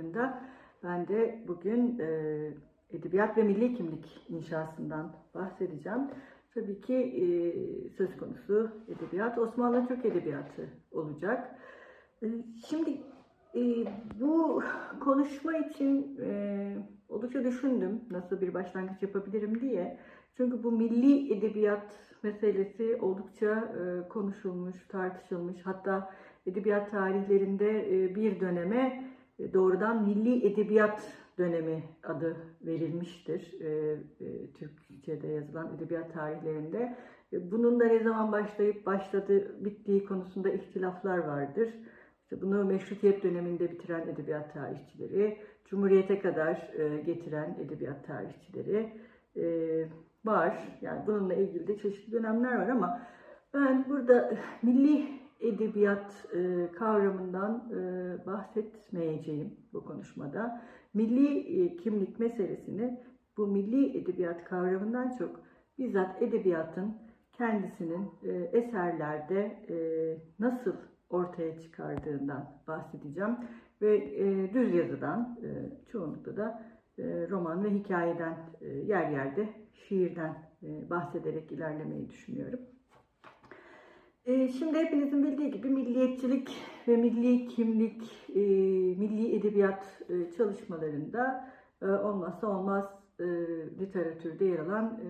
Konuşmalarında ben de bugün e, edebiyat ve milli kimlik inşasından bahsedeceğim. Tabii ki e, söz konusu edebiyat Osmanlı Türk Edebiyatı olacak. E, şimdi e, bu konuşma için e, oldukça düşündüm nasıl bir başlangıç yapabilirim diye. Çünkü bu milli edebiyat meselesi oldukça e, konuşulmuş, tartışılmış. Hatta edebiyat tarihlerinde e, bir döneme doğrudan milli edebiyat dönemi adı verilmiştir. E, e, Türkçe'de yazılan edebiyat tarihlerinde. E, bunun da ne zaman başlayıp başladı, bittiği konusunda ihtilaflar vardır. İşte bunu meşrutiyet döneminde bitiren edebiyat tarihçileri, Cumhuriyete kadar e, getiren edebiyat tarihçileri, e, var. Yani bununla ilgili de çeşitli dönemler var ama ben burada milli edebiyat e, kavramından e, bahsetmeyeceğim bu konuşmada. Milli e, kimlik meselesini bu milli edebiyat kavramından çok bizzat edebiyatın kendisinin e, eserlerde e, nasıl ortaya çıkardığından bahsedeceğim ve e, düz yazıdan e, çoğunlukla da e, roman ve hikayeden e, yer yerde şiirden e, bahsederek ilerlemeyi düşünüyorum. E, şimdi hepinizin bildiği gibi milliyetçilik ve milli kimlik, e, milli edebiyat çalışmalarında olmazsa olmaz literatürde yer alan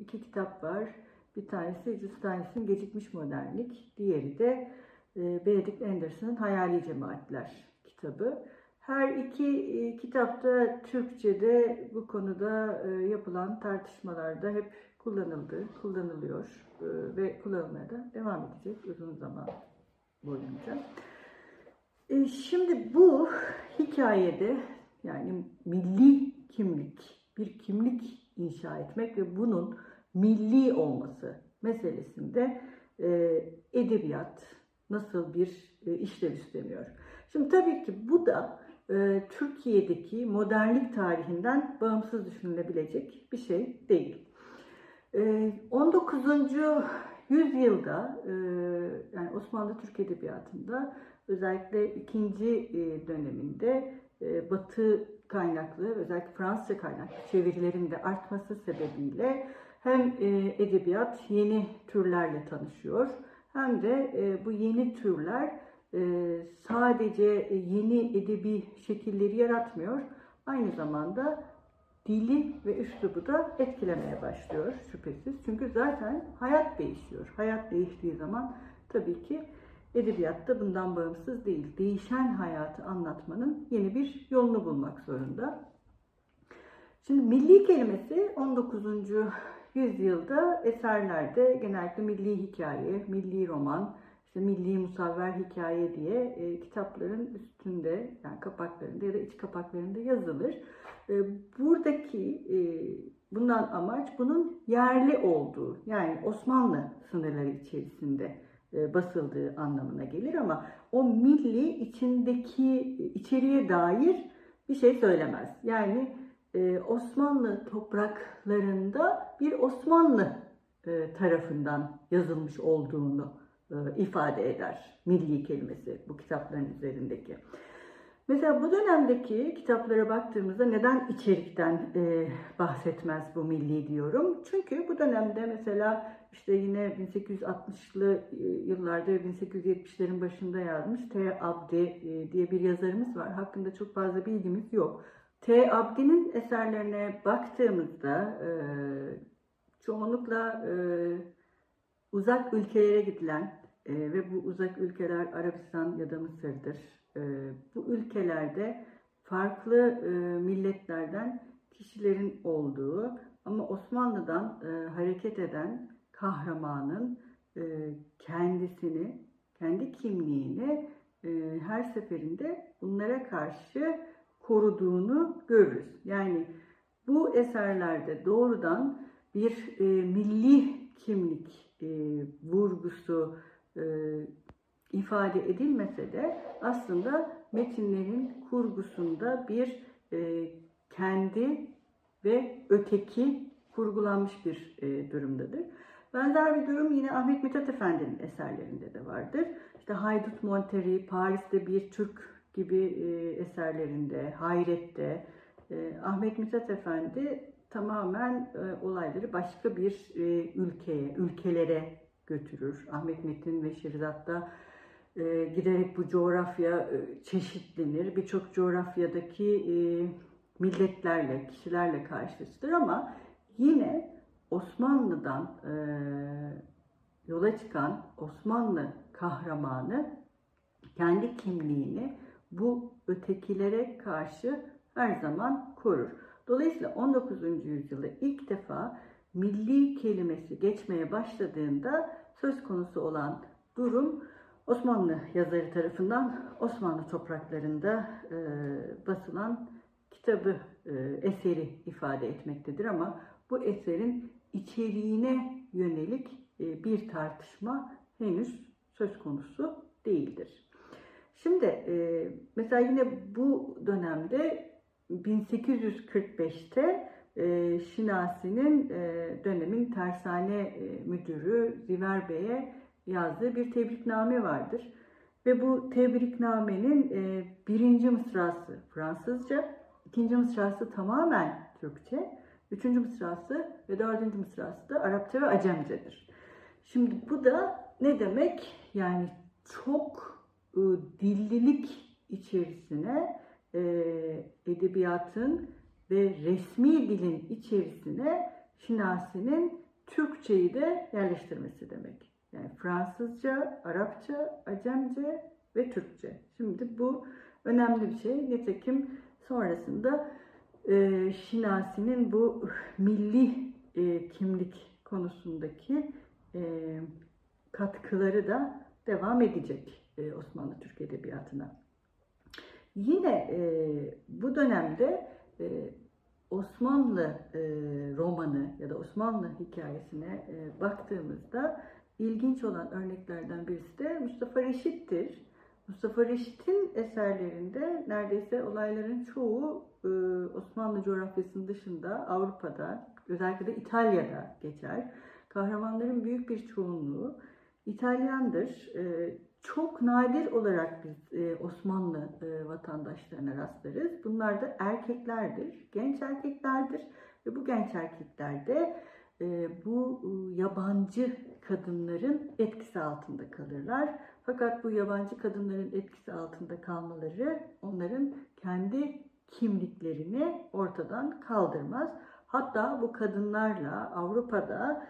iki kitap var. Bir tanesi Edith Steinis'in Gecikmiş Modernlik, diğeri de Benedict Anderson'ın Hayali Cemaatler kitabı. Her iki e, kitapta Türkçe'de bu konuda e, yapılan tartışmalarda hep kullanıldı, kullanılıyor e, ve kullanılmaya da devam edecek uzun zaman boyunca. Şimdi bu hikayede yani milli kimlik, bir kimlik inşa etmek ve bunun milli olması meselesinde edebiyat nasıl bir işlev üstleniyor. Şimdi tabii ki bu da e, Türkiye'deki modernlik tarihinden bağımsız düşünülebilecek bir şey değil. E, 19. yüzyılda e, yani Osmanlı Türk Edebiyatı'nda özellikle ikinci e, döneminde e, Batı kaynaklı özellikle Fransızca kaynaklı çevirilerin de artması sebebiyle hem edebiyat yeni türlerle tanışıyor hem de bu yeni türler ee, sadece yeni edebi şekilleri yaratmıyor, aynı zamanda dili ve üslubu da etkilemeye başlıyor şüphesiz. Çünkü zaten hayat değişiyor. Hayat değiştiği zaman tabii ki edebiyatta bundan bağımsız değil. Değişen hayatı anlatmanın yeni bir yolunu bulmak zorunda. Şimdi milli kelimesi 19. yüzyılda eserlerde genellikle milli hikaye, milli roman, işte Milli Musavver Hikaye diye e, kitapların üstünde yani kapaklarında ya da iç kapaklarında yazılır. E, buradaki e, bundan amaç bunun yerli olduğu yani Osmanlı sınırları içerisinde e, basıldığı anlamına gelir ama o milli içindeki içeriye dair bir şey söylemez. Yani e, Osmanlı topraklarında bir Osmanlı e, tarafından yazılmış olduğunu e, ifade eder. Milli kelimesi bu kitapların üzerindeki. Mesela bu dönemdeki kitaplara baktığımızda neden içerikten e, bahsetmez bu milli diyorum? Çünkü bu dönemde mesela işte yine 1860'lı e, yıllarda 1870'lerin başında yazmış T. Abdi e, diye bir yazarımız var. Hakkında çok fazla bilgimiz yok. T. Abdi'nin eserlerine baktığımızda e, çoğunlukla e, uzak ülkelere gidilen e, ve bu uzak ülkeler Arabistan ya da Mısır'dır. E, bu ülkelerde farklı e, milletlerden kişilerin olduğu, ama Osmanlı'dan e, hareket eden kahramanın e, kendisini, kendi kimliğini e, her seferinde bunlara karşı koruduğunu görürüz. Yani bu eserlerde doğrudan bir e, milli kimlik e, vurgusu e, ifade edilmese de aslında metinlerin kurgusunda bir e, kendi ve öteki kurgulanmış bir e, durumdadır. Benzer bir durum yine Ahmet Mithat Efendi'nin eserlerinde de vardır. İşte Haydut Monteri, Paris'te bir Türk gibi e, eserlerinde, Hayret'te e, Ahmet Mithat Efendi tamamen e, olayları başka bir e, ülkeye, ülkelere götürür. Ahmet Metin ve Şirzat'ta e, giderek bu coğrafya e, çeşitlenir. Birçok coğrafyadaki e, milletlerle, kişilerle karşılaştır ama yine Osmanlı'dan e, yola çıkan Osmanlı kahramanı kendi kimliğini bu ötekilere karşı her zaman korur. Dolayısıyla 19. yüzyılda ilk defa milli kelimesi geçmeye başladığında söz konusu olan durum Osmanlı yazarı tarafından Osmanlı topraklarında e, basılan kitabı, e, eseri ifade etmektedir ama bu eserin içeriğine yönelik e, bir tartışma henüz söz konusu değildir. Şimdi e, mesela yine bu dönemde 1845'te e, Şinasi'nin e, dönemin tersane e, müdürü Ziver Bey'e yazdığı bir tebrikname vardır. Ve bu tebriknamenin e, birinci mısrası Fransızca, ikinci mısrası tamamen Türkçe, üçüncü mısrası ve dördüncü mısrası da Arapça ve Acemcedir. Şimdi bu da ne demek? Yani çok e, dillilik içerisine e, edebiyatın ve resmi dilin içerisine Şinasi'nin Türkçeyi de yerleştirmesi demek. Yani Fransızca, Arapça, Acemce ve Türkçe. Şimdi bu önemli bir şey. Nitekim sonrasında e, Şinasi'nin bu milli e, kimlik konusundaki e, katkıları da devam edecek e, Osmanlı Türk Edebiyatı'na. Yine e, bu dönemde e, Osmanlı e, romanı ya da Osmanlı hikayesine e, baktığımızda ilginç olan örneklerden birisi de Mustafa Reşit'tir. Mustafa Reşit'in eserlerinde neredeyse olayların çoğu e, Osmanlı coğrafyasının dışında Avrupa'da, özellikle de İtalya'da geçer. Kahramanların büyük bir çoğunluğu İtalyandır. E, çok nadir olarak biz e, Osmanlı e, vatandaşlarına rastlarız. Bunlar da erkeklerdir, genç erkeklerdir ve bu genç erkeklerde e, bu e, yabancı kadınların etkisi altında kalırlar. Fakat bu yabancı kadınların etkisi altında kalmaları onların kendi kimliklerini ortadan kaldırmaz. Hatta bu kadınlarla Avrupa'da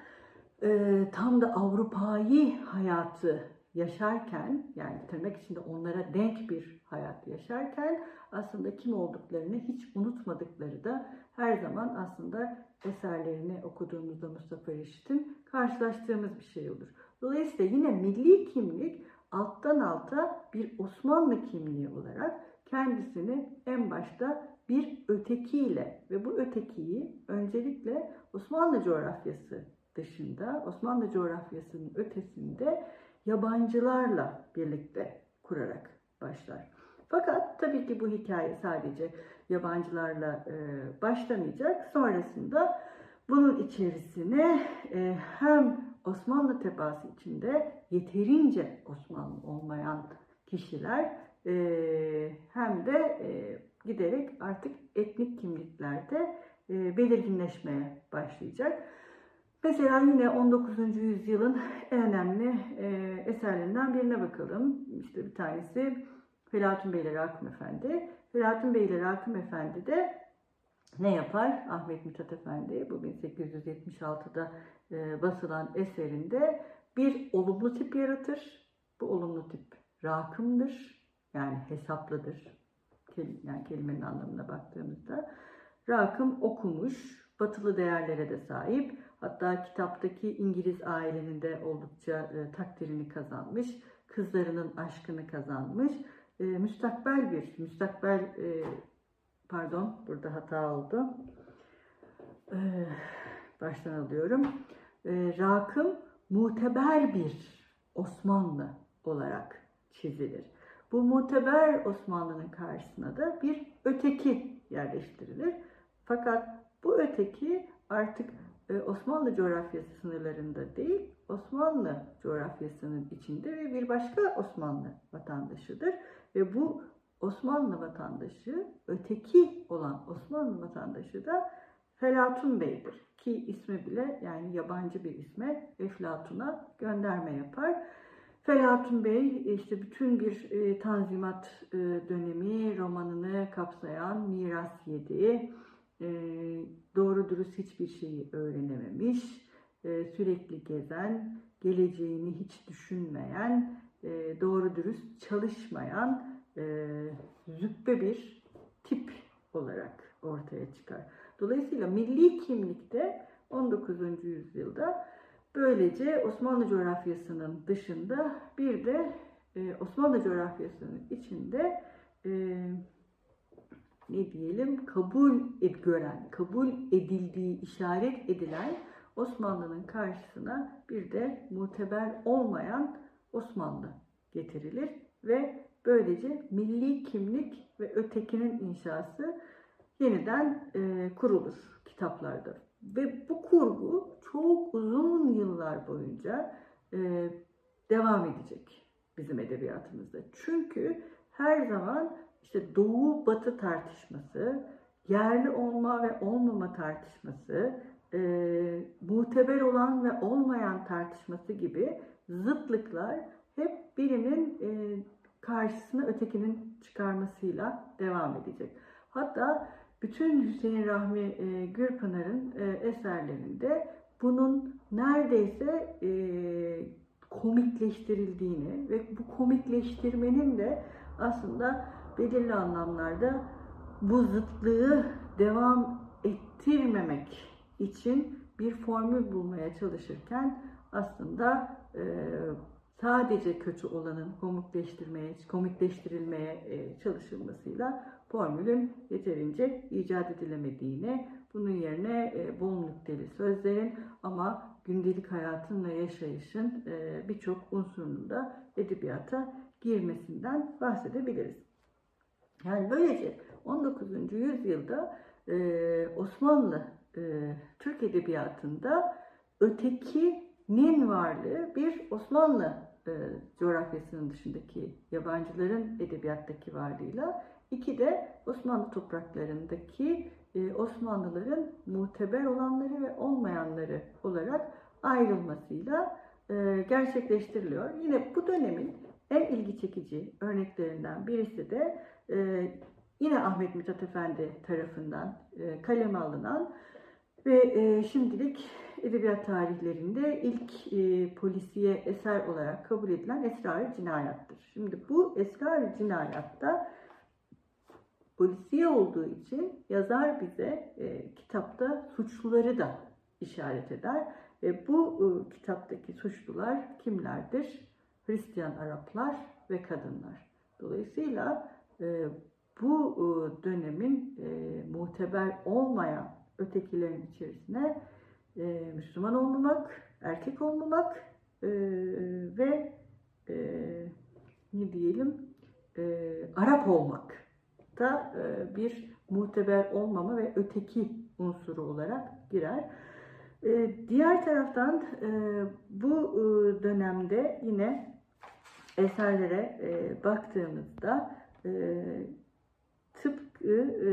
e, tam da Avrupa'yı hayatı yaşarken yani tırnak içinde onlara denk bir hayat yaşarken aslında kim olduklarını hiç unutmadıkları da her zaman aslında eserlerini okuduğumuzda Mustafa Reşit'in karşılaştığımız bir şey olur. Dolayısıyla yine milli kimlik alttan alta bir Osmanlı kimliği olarak kendisini en başta bir ötekiyle ve bu ötekiyi öncelikle Osmanlı coğrafyası dışında, Osmanlı coğrafyasının ötesinde yabancılarla birlikte kurarak başlar. Fakat tabii ki bu hikaye sadece yabancılarla e, başlamayacak. Sonrasında bunun içerisine e, hem Osmanlı tebaası içinde yeterince Osmanlı olmayan kişiler e, hem de e, giderek artık etnik kimliklerde e, belirginleşmeye başlayacak. Mesela yine 19. yüzyılın en önemli e, eserlerinden birine bakalım. İşte bir tanesi Felatun Beyler Hakim Efendi. Felatun Beyler Hakim Efendi de ne yapar? Ahmet Mithat Efendi bu 1876'da e, basılan eserinde bir olumlu tip yaratır. Bu olumlu tip rakımdır. Yani hesaplıdır. Yani kelimenin anlamına baktığımızda. Rakım okumuş, batılı değerlere de sahip. Hatta kitaptaki İngiliz ailenin de oldukça e, takdirini kazanmış. Kızlarının aşkını kazanmış. E, müstakbel bir, müstakbel e, pardon burada hata oldu. E, baştan alıyorum. E, rakım muteber bir Osmanlı olarak çizilir. Bu muteber Osmanlı'nın karşısına da bir öteki yerleştirilir. Fakat bu öteki artık Osmanlı coğrafyası sınırlarında değil, Osmanlı coğrafyasının içinde ve bir başka Osmanlı vatandaşıdır. Ve bu Osmanlı vatandaşı, öteki olan Osmanlı vatandaşı da Felatun Bey'dir. Ki ismi bile yani yabancı bir isme Eflatun'a gönderme yapar. Felatun Bey işte bütün bir e, tanzimat e, dönemi romanını kapsayan Miras Yedi, e, doğru dürüst hiçbir şeyi öğrenememiş, e, sürekli gezen, geleceğini hiç düşünmeyen, e, doğru dürüst çalışmayan e, züppe bir tip olarak ortaya çıkar. Dolayısıyla milli kimlikte 19. yüzyılda böylece Osmanlı coğrafyasının dışında bir de e, Osmanlı coğrafyasının içinde e, ne diyelim kabul ed gören, kabul edildiği, işaret edilen Osmanlı'nın karşısına bir de muteber olmayan Osmanlı getirilir ve böylece milli kimlik ve ötekinin inşası yeniden e, kurulur kitaplarda. Ve bu kurgu çok uzun yıllar boyunca e, devam edecek bizim edebiyatımızda. Çünkü her zaman işte doğu batı tartışması, yerli olma ve olmama tartışması, e, muteber olan ve olmayan tartışması gibi zıtlıklar hep birinin e, karşısına ötekinin çıkarmasıyla devam edecek. Hatta bütün Hüseyin Rahmi e, Gürpınar'ın e, eserlerinde bunun neredeyse e, komikleştirildiğini ve bu komikleştirmenin de aslında belirli anlamlarda bu zıtlığı devam ettirmemek için bir formül bulmaya çalışırken aslında e, sadece kötü olanın komikleştirmeye, komikleştirilmeye e, çalışılmasıyla formülün yeterince icat edilemediğini, bunun yerine e, bol nükteli sözlerin ama gündelik hayatın ve yaşayışın e, birçok unsurunun da edebiyata girmesinden bahsedebiliriz. Yani böylece 19. yüzyılda e, Osmanlı e, Türk Edebiyatı'nda ötekinin varlığı bir Osmanlı e, coğrafyasının dışındaki yabancıların edebiyattaki varlığıyla iki de Osmanlı topraklarındaki e, Osmanlıların muteber olanları ve olmayanları olarak ayrılmasıyla e, gerçekleştiriliyor. Yine bu dönemin en ilgi çekici örneklerinden birisi de e, yine Ahmet Mithat Efendi tarafından e, kaleme alınan ve e, şimdilik edebiyat tarihlerinde ilk e, polisiye eser olarak kabul edilen Esrar-ı Cinayat'tır. Şimdi bu Esrar-ı Cinayat'ta polisiye olduğu için yazar bize e, kitapta suçluları da işaret eder. Ve bu e, kitaptaki suçlular kimlerdir? Hristiyan Araplar ve kadınlar. Dolayısıyla bu e, dönemin e, muteber olmayan ötekilerin içerisine e, Müslüman olmamak, erkek olmamak ve ne diyelim Arap olmak da bir muteber olmama ve öteki unsuru olarak girer. Diğer taraftan bu dönemde yine eserlere baktığımızda e, tıpkı e,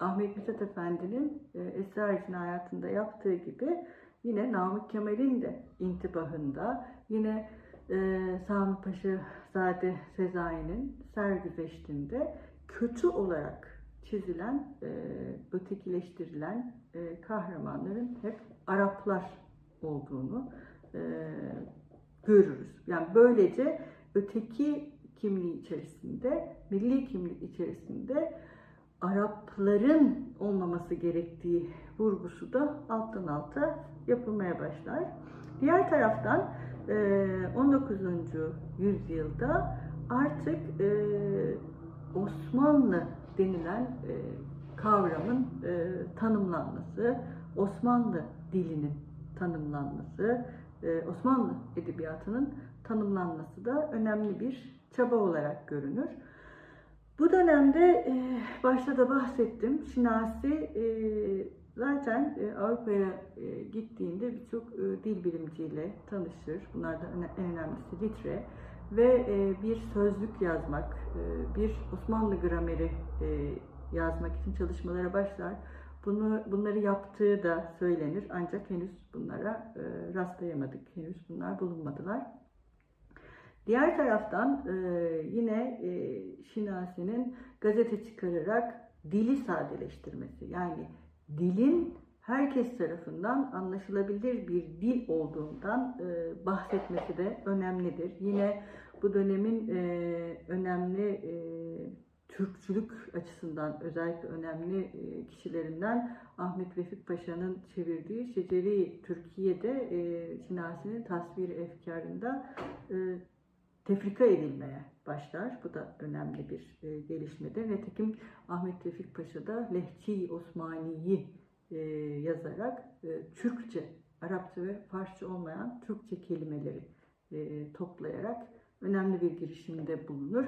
Ahmet Mithat Efendi'nin e, Esrar hayatında yaptığı gibi yine Namık Kemal'in de intibahında yine e, Sami Paşa Zade Sezai'nin sergüzeştinde kötü olarak çizilen, e, ötekileştirilen e, kahramanların hep Araplar olduğunu e, görürüz. Yani böylece öteki kimliği içerisinde, milli kimlik içerisinde Arapların olmaması gerektiği vurgusu da alttan alta yapılmaya başlar. Diğer taraftan 19. yüzyılda artık Osmanlı denilen kavramın tanımlanması, Osmanlı dilinin tanımlanması, Osmanlı edebiyatının tanımlanması da önemli bir çaba olarak görünür. Bu dönemde e, başta da bahsettim. Şinasi e, zaten e, Avrupa'ya e, gittiğinde birçok e, dil bilimciyle tanışır. Bunlardan en önemlisi Litre ve e, bir sözlük yazmak, e, bir Osmanlı grameri e, yazmak için çalışmalara başlar. Bunu bunları yaptığı da söylenir ancak henüz bunlara e, rastlayamadık. Henüz bunlar bulunmadılar. Diğer taraftan e, yine e, Şinasi'nin gazete çıkararak dili sadeleştirmesi yani dilin herkes tarafından anlaşılabilir bir dil olduğundan e, bahsetmesi de önemlidir. Yine bu dönemin e, önemli Türkçülük açısından özellikle önemli kişilerinden Ahmet Vefik Paşa'nın çevirdiği Şeceri Türkiye'de e, Şinasi'nin tasvir efkarında tefrika edilmeye başlar. Bu da önemli bir e, gelişmedir. Nitekim Ahmet Tevfik Paşa da Lehçi Osmani'yi e, yazarak e, Türkçe, Arapça ve Farsça olmayan Türkçe kelimeleri e, toplayarak önemli bir girişimde bulunur.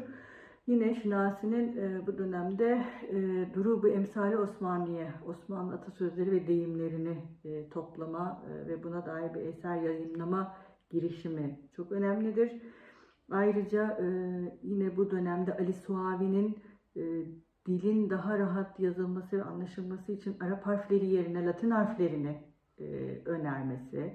Yine Şinasi'nin e, bu dönemde e, Durubu Emsali Osmaniye, Osmanlı atasözleri ve deyimlerini e, toplama e, ve buna dair bir eser yayınlama girişimi çok önemlidir. Ayrıca e, yine bu dönemde Ali Suavi'nin e, dilin daha rahat yazılması ve anlaşılması için Arap harfleri yerine Latin harflerini e, önermesi,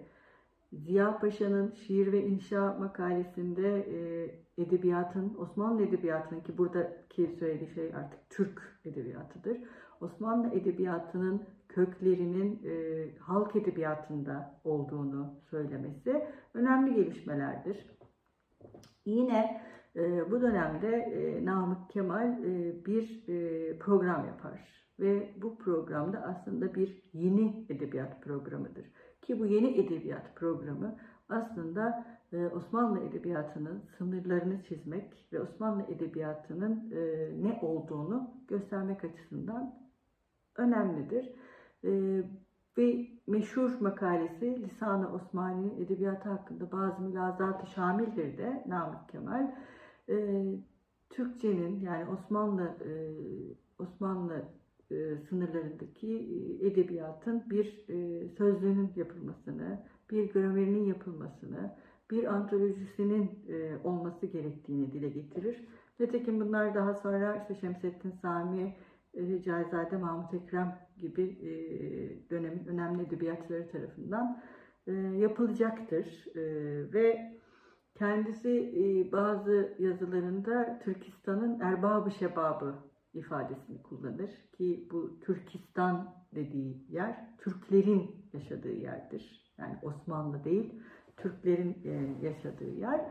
Ziya Paşa'nın şiir ve inşa makalesinde e, edebiyatın, Osmanlı edebiyatının ki buradaki söylediği şey artık Türk edebiyatıdır. Osmanlı edebiyatının köklerinin e, halk edebiyatında olduğunu söylemesi önemli gelişmelerdir. Yine e, bu dönemde e, Namık Kemal e, bir e, program yapar ve bu programda aslında bir yeni edebiyat programıdır. Ki bu yeni edebiyat programı aslında e, Osmanlı edebiyatının sınırlarını çizmek ve Osmanlı edebiyatının e, ne olduğunu göstermek açısından önemlidir. E, ve meşhur makalesi Lisan-ı Osmani Edebiyatı hakkında bazı mülazat-ı şamildir de Namık Kemal. E, Türkçenin yani Osmanlı e, Osmanlı e, sınırlarındaki e, edebiyatın bir e, sözlüğünün yapılmasını, bir gramerinin yapılmasını, bir antolojisinin e, olması gerektiğini dile getirir. Nitekim bunlar daha sonra işte Şemsettin Sami, e, Cahizade Mahmut Ekrem gibi e, dönemin önemli edebiyatçıları tarafından e, yapılacaktır. E, ve kendisi bazı yazılarında Türkistan'ın erbabı şebabı ifadesini kullanır ki bu Türkistan dediği yer Türklerin yaşadığı yerdir. Yani Osmanlı değil, Türklerin yaşadığı yer.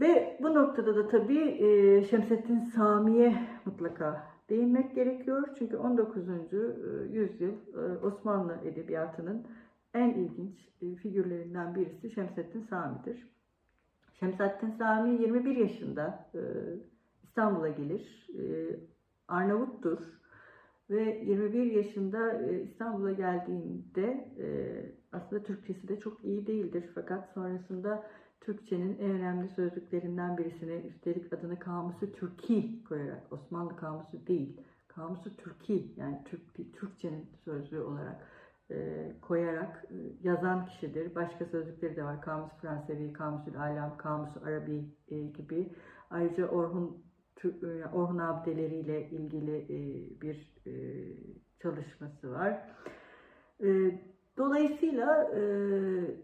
Ve bu noktada da tabii e, Şemsettin Sami'ye mutlaka değinmek gerekiyor. Çünkü 19. E, yüzyıl e, Osmanlı edebiyatının en ilginç e, figürlerinden birisi Şemsettin Sami'dir. Şemsettin Sami 21 yaşında İstanbul'a gelir. Arnavuttur ve 21 yaşında İstanbul'a geldiğinde aslında Türkçesi de çok iyi değildir. Fakat sonrasında Türkçenin en önemli sözlüklerinden birisine üstelik adını Kamusu Türki koyarak, Osmanlı Kamusu değil, Kamusu Türki yani Türk, Türkçenin sözlüğü olarak e, koyarak e, yazan kişidir. Başka sözlükleri de var. Kamus Fransevi, Kamusul Alam, Kamusu Arabi e, gibi. Ayrıca Orhun e, Orhun abdeleriyle ilgili e, bir e, çalışması var. Dolayısıyla e,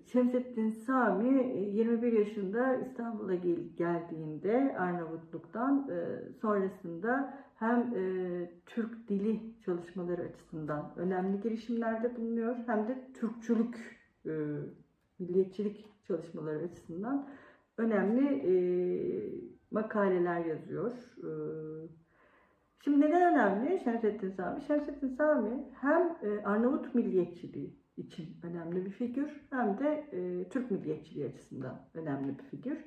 Şemsettin Sami 21 e, yaşında İstanbul'a gel, geldiğinde Arnavutluk'tan e, sonrasında hem e, Türk dili çalışmaları açısından önemli girişimlerde bulunuyor hem de Türkçülük, e, milliyetçilik çalışmaları açısından önemli e, makaleler yazıyor. E, Şimdi neden önemli Şemsettin Sami? Şemsettin Sami hem e, Arnavut milliyetçiliği için önemli bir figür hem de e, Türk milliyetçiliği açısından önemli bir figür.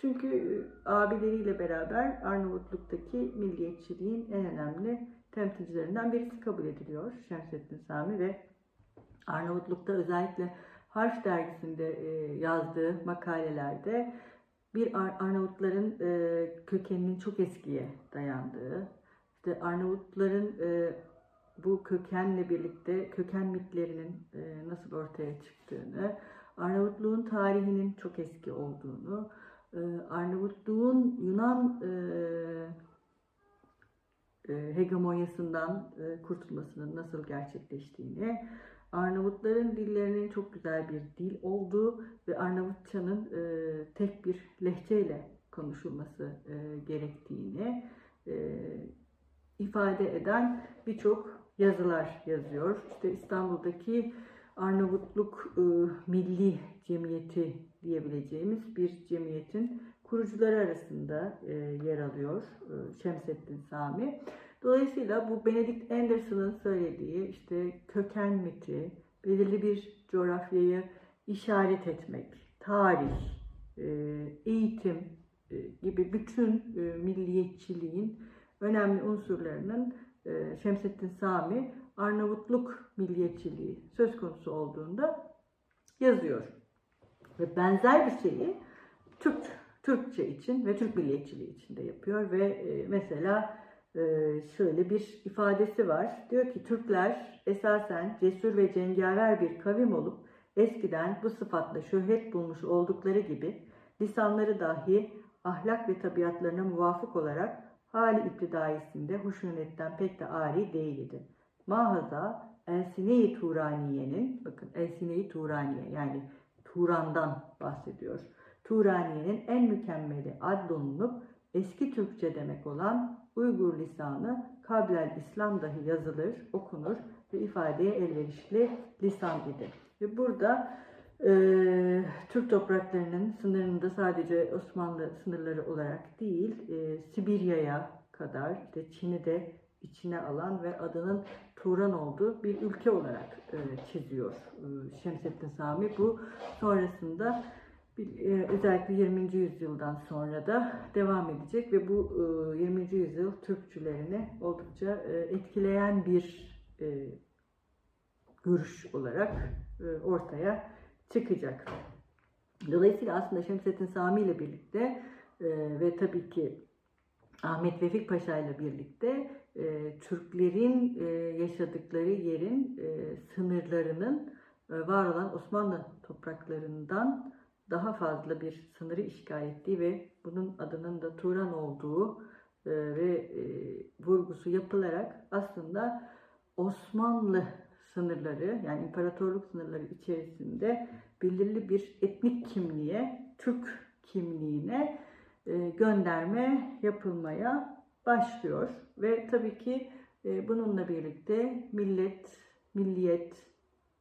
Çünkü e, abileriyle beraber Arnavutluk'taki milliyetçiliğin en önemli temsilcilerinden birisi kabul ediliyor Şemsettin Sami ve Arnavutluk'ta özellikle Harf dergisinde e, yazdığı makalelerde bir Arnavutların e, kökeninin çok eskiye dayandığı, işte Arnavutların bu kökenle birlikte köken mitlerinin nasıl ortaya çıktığını, Arnavutluğun tarihinin çok eski olduğunu, Arnavutluğun Yunan hegemonyasından kurtulmasının nasıl gerçekleştiğini, Arnavutların dillerinin çok güzel bir dil olduğu ve Arnavutçanın e, tek bir lehçeyle konuşulması e, gerektiğini e, ifade eden birçok yazılar yazıyor. İşte İstanbul'daki Arnavutluk e, Milli Cemiyeti diyebileceğimiz bir cemiyetin kurucuları arasında e, yer alıyor e, Şemsettin Sami. Dolayısıyla bu Benedict Anderson'ın söylediği işte köken miti, belirli bir coğrafyayı işaret etmek, tarih, e, eğitim e, gibi bütün e, milliyetçiliğin önemli unsurlarının Şemsettin Sami Arnavutluk milliyetçiliği söz konusu olduğunda yazıyor. Ve benzer bir şeyi Türk Türkçe için ve Türk milliyetçiliği için de yapıyor ve mesela ee, şöyle bir ifadesi var. Diyor ki Türkler esasen cesur ve cengaver bir kavim olup eskiden bu sıfatla şöhret bulmuş oldukları gibi lisanları dahi ahlak ve tabiatlarına muvafık olarak hali iptidaisinde huşunetten pek de ari değildi. Mahaza Elsine-i Turaniye'nin, bakın Elsine-i Turaniye yani Turan'dan bahsediyor. Turaniye'nin en mükemmeli adlolunup eski Türkçe demek olan Uygur lisanı kablel İslam dahi yazılır, okunur ve ifadeye elverişli lisan idi. Ve burada e, Türk topraklarının sınırında sadece Osmanlı sınırları olarak değil, e, Sibirya'ya kadar, işte Çin'i de içine alan ve adının Turan olduğu bir ülke olarak e, çiziyor e, Şemsettin Sami. Bu sonrasında e, özellikle 20. yüzyıldan sonra da devam edecek ve bu 20. E, yüzyıl Türkçülerini oldukça e, etkileyen bir görüş olarak ortaya çıkacak. Dolayısıyla aslında Şemsettin Sami ile birlikte ve tabii ki Ahmet Vefik Paşa ile birlikte Türklerin yaşadıkları yerin sınırlarının var olan Osmanlı topraklarından daha fazla bir sınırı işgal ettiği ve bunun adının da Turan olduğu e, ve e, vurgusu yapılarak aslında Osmanlı sınırları yani imparatorluk sınırları içerisinde belirli bir etnik kimliğe, Türk kimliğine e, gönderme yapılmaya başlıyor. Ve tabii ki e, bununla birlikte millet, milliyet,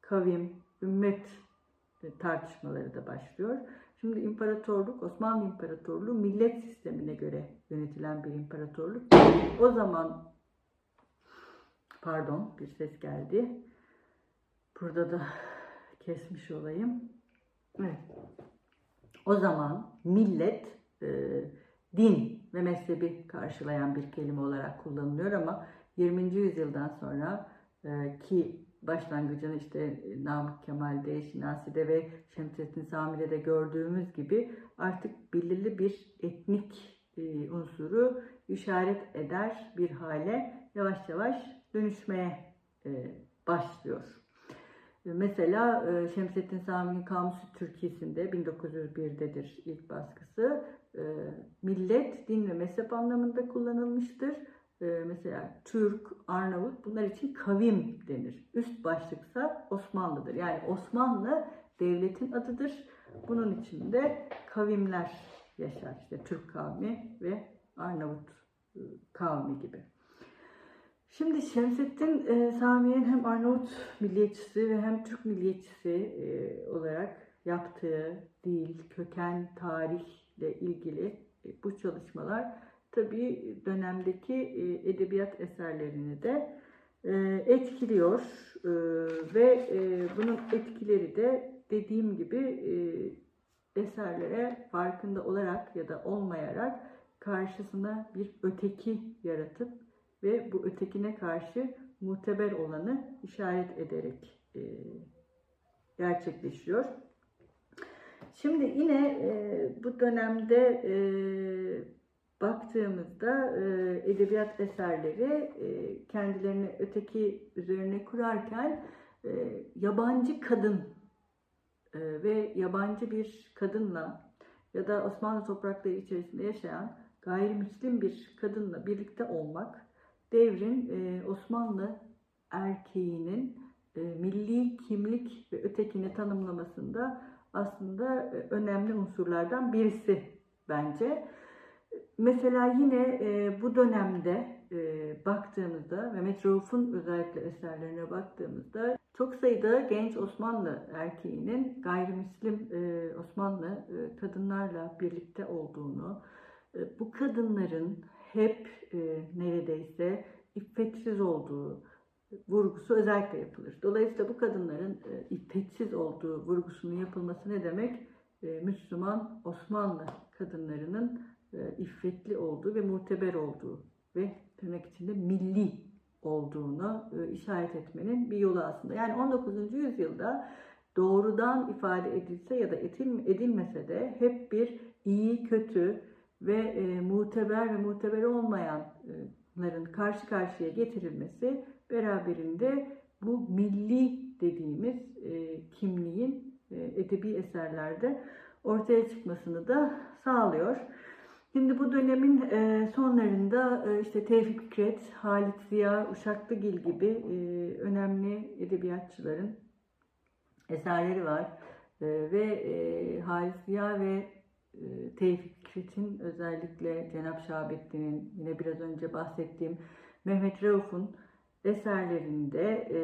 kavim, ümmet tartışmaları da başlıyor. Şimdi imparatorluk, Osmanlı İmparatorluğu millet sistemine göre yönetilen bir imparatorluk. O zaman pardon bir ses geldi. Burada da kesmiş olayım. Evet. O zaman millet e, din ve mezhebi karşılayan bir kelime olarak kullanılıyor ama 20. yüzyıldan sonra e, ki başlangıcını işte Namık Kemal'de, Şinasi'de ve Şemsettin Sami'de de gördüğümüz gibi artık belirli bir etnik e, unsuru işaret eder bir hale yavaş yavaş dönüşmeye e, başlıyor. Mesela Şemsettin Sami'nin Kamusu Türkiye'sinde 1901'dedir ilk baskısı. Millet, din ve mezhep anlamında kullanılmıştır e, mesela Türk, Arnavut bunlar için kavim denir. Üst başlıksa Osmanlı'dır. Yani Osmanlı devletin adıdır. Bunun içinde kavimler yaşar. İşte Türk kavmi ve Arnavut e, kavmi gibi. Şimdi Şemsettin e, Sami'nin hem Arnavut milliyetçisi ve hem Türk milliyetçisi e, olarak yaptığı dil, köken, tarihle ilgili e, bu çalışmalar tabii dönemdeki e, edebiyat eserlerini de e, etkiliyor. E, ve bunun etkileri de dediğim gibi eserlere farkında olarak ya da olmayarak karşısına bir öteki yaratıp ve bu ötekine karşı muteber olanı işaret ederek gerçekleşiyor. Şimdi yine e, bu dönemde e, baktığımızda e, edebiyat eserleri e, kendilerini öteki üzerine kurarken e, yabancı kadın e, ve yabancı bir kadınla ya da Osmanlı toprakları içerisinde yaşayan gayrimüslim bir kadınla birlikte olmak devrin Osmanlı erkeğinin milli kimlik ve ötekini tanımlamasında aslında önemli unsurlardan birisi bence. Mesela yine bu dönemde baktığımızda Mehmet Rauf'un özellikle eserlerine baktığımızda çok sayıda genç Osmanlı erkeğinin gayrimüslim Osmanlı kadınlarla birlikte olduğunu, bu kadınların hep e, neredeyse iffetsiz olduğu, vurgusu özellikle yapılır. Dolayısıyla bu kadınların e, iffetsiz olduğu vurgusunun yapılması ne demek? E, Müslüman Osmanlı kadınlarının e, iffetli olduğu ve muteber olduğu ve tırnak içinde milli olduğunu e, işaret etmenin bir yolu aslında. Yani 19. yüzyılda doğrudan ifade edilse ya da edilmese de hep bir iyi, kötü ve e, muteber ve muteber olmayanların karşı karşıya getirilmesi beraberinde bu milli dediğimiz e, kimliğin e, edebi eserlerde ortaya çıkmasını da sağlıyor. Şimdi bu dönemin e, sonlarında e, işte Tevfik Fikret, Halit Ziya, Uşaklıgil gibi e, önemli edebiyatçıların eserleri var. E, ve e, Halit Ziya ve Tevfik Fikret'in özellikle Cenab Şahabettin'in yine biraz önce bahsettiğim Mehmet Rauf'un eserlerinde e,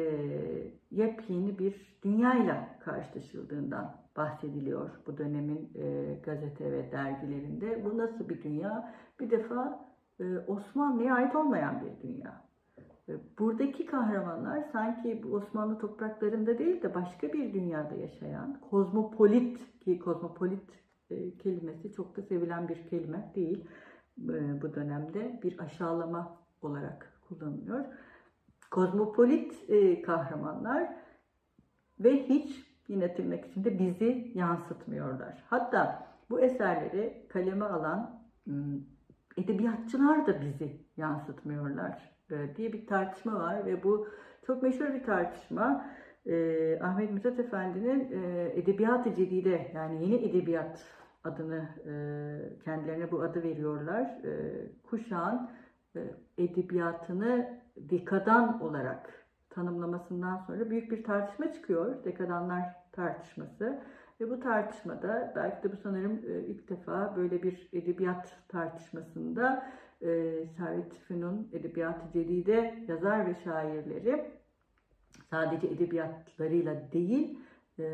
yepyeni bir dünyayla karşılaşıldığından bahsediliyor bu dönemin e, gazete ve dergilerinde. Bu nasıl bir dünya? Bir defa e, Osmanlı'ya ait olmayan bir dünya. E, buradaki kahramanlar sanki Osmanlı topraklarında değil de başka bir dünyada yaşayan kozmopolit ki kozmopolit e, kelimesi çok da sevilen bir kelime değil e, bu dönemde bir aşağılama olarak kullanılıyor kozmopolit e, kahramanlar ve hiç yine tırnak içinde bizi yansıtmıyorlar. Hatta bu eserleri kaleme alan edebiyatçılar da bizi yansıtmıyorlar diye bir tartışma var ve bu çok meşhur bir tartışma. E, Ahmet Mithat Efendi'nin e, Edebiyat-ı Cedide yani yeni edebiyat adını e, kendilerine bu adı veriyorlar. E, kuşağın e, edebiyatını dekadan olarak tanımlamasından sonra büyük bir tartışma çıkıyor. Dekadanlar tartışması. Ve bu tartışmada belki de bu sanırım e, ilk defa böyle bir edebiyat tartışmasında e, Servet Fünun Edebiyat-ı Celide yazar ve şairleri sadece edebiyatlarıyla değil e,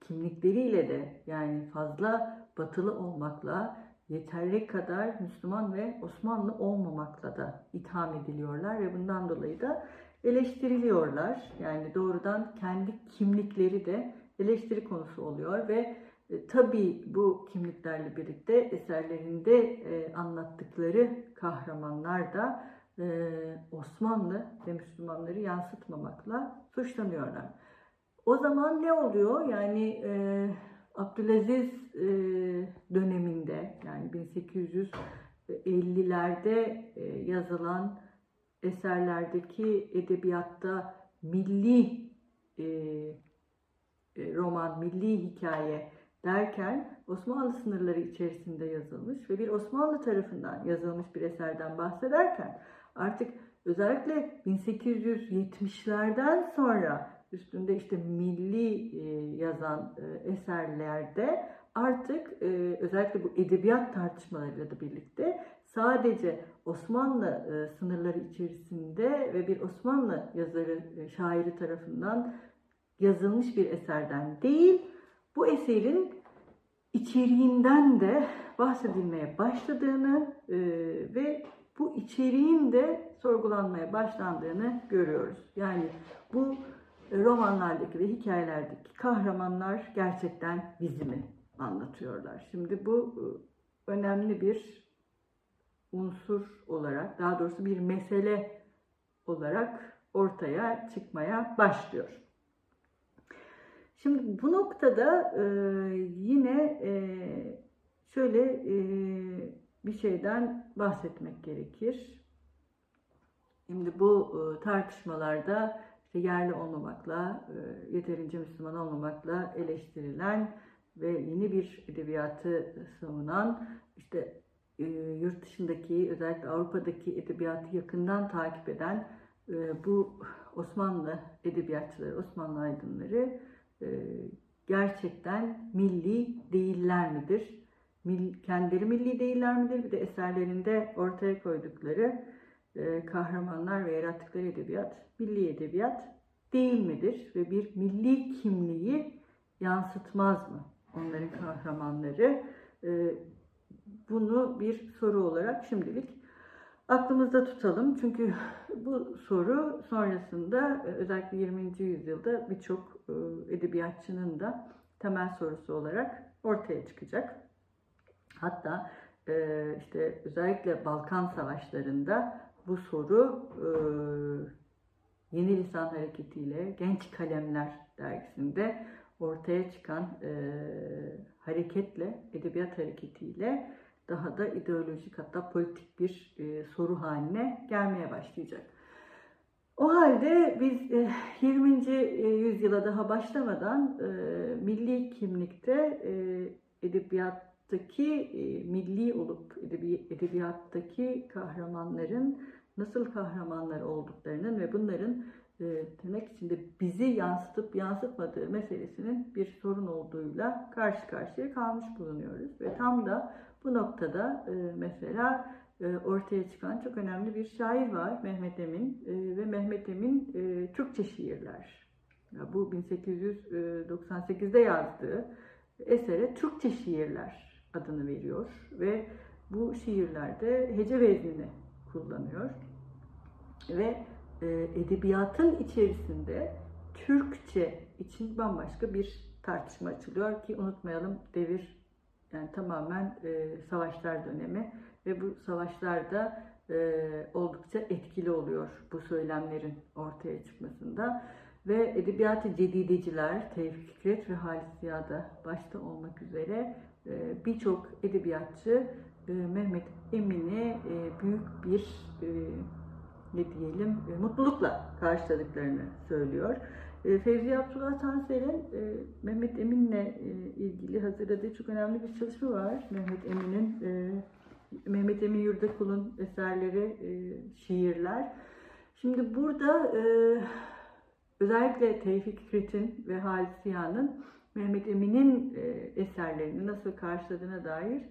kimlikleriyle de yani fazla batılı olmakla yeterli kadar Müslüman ve Osmanlı olmamakla da itham ediliyorlar ve bundan dolayı da eleştiriliyorlar. Yani doğrudan kendi kimlikleri de eleştiri konusu oluyor ve e, tabii bu kimliklerle birlikte eserlerinde e, anlattıkları kahramanlar da Osmanlı ve Müslümanları yansıtmamakla suçlanıyorlar. O zaman ne oluyor? Yani e, Abdülaziz e, döneminde yani 1850'lerde e, yazılan eserlerdeki edebiyatta milli e, roman, milli hikaye derken Osmanlı sınırları içerisinde yazılmış ve bir Osmanlı tarafından yazılmış bir eserden bahsederken artık özellikle 1870'lerden sonra üstünde işte milli e, yazan e, eserlerde artık e, özellikle bu edebiyat tartışmalarıyla da birlikte sadece Osmanlı sınırları içerisinde ve bir Osmanlı yazarı, şairi tarafından yazılmış bir eserden değil, bu eserin içeriğinden de bahsedilmeye başladığını ve bu içeriğin de sorgulanmaya başlandığını görüyoruz. Yani bu romanlardaki ve hikayelerdeki kahramanlar gerçekten bizi mi anlatıyorlar? Şimdi bu e, önemli bir unsur olarak, daha doğrusu bir mesele olarak ortaya çıkmaya başlıyor. Şimdi bu noktada e, yine e, şöyle e, bir şeyden bahsetmek gerekir. Şimdi bu e, tartışmalarda işte yerli olmamakla, e, yeterince Müslüman olmamakla eleştirilen ve yeni bir edebiyatı savunan, işte e, yurt dışındaki, özellikle Avrupa'daki edebiyatı yakından takip eden bu Osmanlı edebiyatçıları, Osmanlı aydınları gerçekten milli değiller midir? Kendileri milli değiller midir? Bir de eserlerinde ortaya koydukları e, kahramanlar ve yarattıkları edebiyat milli edebiyat değil midir? Ve bir milli kimliği yansıtmaz mı onların kahramanları? E, bunu bir soru olarak şimdilik aklımızda tutalım. Çünkü bu soru sonrasında özellikle 20. yüzyılda birçok e, edebiyatçının da temel sorusu olarak ortaya çıkacak. Hatta e, işte özellikle Balkan Savaşları'nda bu soru e, Yeni Lisan Hareketi'yle Genç Kalemler dergisinde ortaya çıkan hareketle, edebiyat hareketiyle daha da ideolojik hatta politik bir soru haline gelmeye başlayacak. O halde biz 20. E, e, yüzyıla daha başlamadan e, milli kimlikte edebiyattaki milli olup edebiyattaki kahramanların nasıl kahramanlar olduklarının ve bunların tırnak içinde bizi yansıtıp yansıtmadığı meselesinin bir sorun olduğuyla karşı karşıya kalmış bulunuyoruz. Ve tam da bu noktada mesela e, ortaya çıkan çok önemli bir şair var Mehmet Emin e, ve Mehmet Emin e, Türkçe şiirler. Bu 1898'de yazdığı esere Türkçe şiirler adını veriyor ve bu şiirlerde hece veznini kullanıyor ve edebiyatın içerisinde Türkçe için bambaşka bir tartışma açılıyor ki unutmayalım devir yani tamamen savaşlar dönemi ve bu savaşlarda e, oldukça etkili oluyor bu söylemlerin ortaya çıkmasında. Ve edebiyatı cedideciler, Tevfik Fikret ve Halis Ziya'da başta olmak üzere e, birçok edebiyatçı e, Mehmet Emin'i e, büyük bir e, ne diyelim mutlulukla karşıladıklarını söylüyor. Fevzi Abdullah Tanser'in Mehmet Emin'le ilgili hazırladığı çok önemli bir çalışma var. Mehmet Emin'in Mehmet Emin Yurdakul'un eserleri, şiirler. Şimdi burada özellikle Tevfik Fikret'in ve Halis Ziya'nın Mehmet Emin'in e, eserlerini nasıl karşıladığına dair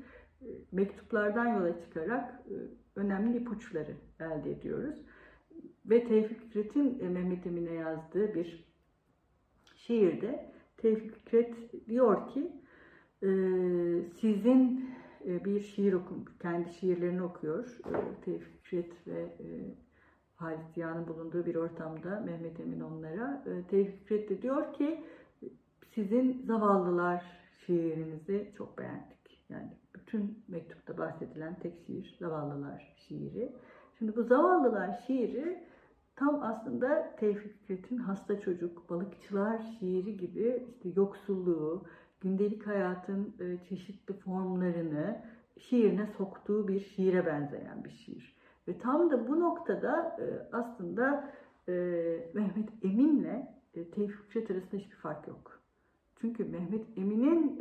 e, mektuplardan yola çıkarak e, önemli ipuçları elde ediyoruz. Ve Tevfik Fikret'in Mehmet Emin'e yazdığı bir şiirde Tevfik Fikret diyor ki sizin bir şiir okum, kendi şiirlerini okuyor. Tevfik Fikret ve Halit Ziya'nın bulunduğu bir ortamda Mehmet Emin onlara. Tevfik Fikret de diyor ki sizin zavallılar şiirinizi çok beğendik. Yani bütün mektupta bahsedilen tek şiir zavallılar şiiri. Şimdi bu zavallılar şiiri tam aslında Tevfik Fikret'in hasta çocuk, balıkçılar şiiri gibi işte yoksulluğu, gündelik hayatın e, çeşitli formlarını şiirine soktuğu bir şiire benzeyen bir şiir. Ve tam da bu noktada e, aslında e, Mehmet Emin'le Tevfik Fikret arasında hiçbir fark yok. Çünkü Mehmet Emin'in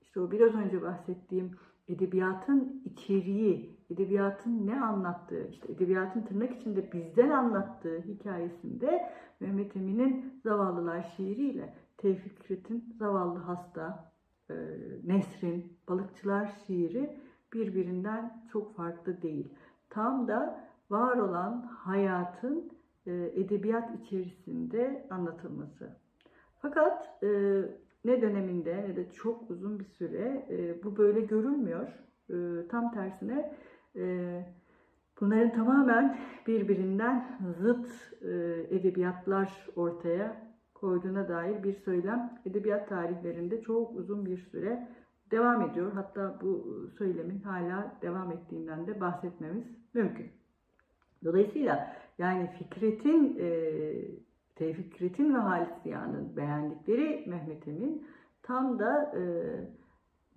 işte o biraz önce bahsettiğim edebiyatın içeriği, edebiyatın ne anlattığı, işte edebiyatın tırnak içinde bizden anlattığı hikayesinde Mehmet Emin'in Zavallılar şiiriyle Tevfik Fikret'in Zavallı Hasta, e, Nesrin, Balıkçılar şiiri birbirinden çok farklı değil. Tam da var olan hayatın e, edebiyat içerisinde anlatılması. Fakat e, ne döneminde ne de çok uzun bir süre e, bu böyle görülmüyor. E, tam tersine e, bunların tamamen birbirinden zıt e, edebiyatlar ortaya koyduğuna dair bir söylem edebiyat tarihlerinde çok uzun bir süre devam ediyor. Hatta bu söylemin hala devam ettiğinden de bahsetmemiz mümkün. Dolayısıyla yani Fikret'in e, Tevfik Fikret'in ve Halis Ziya'nın beğendikleri Mehmet Emin tam da e,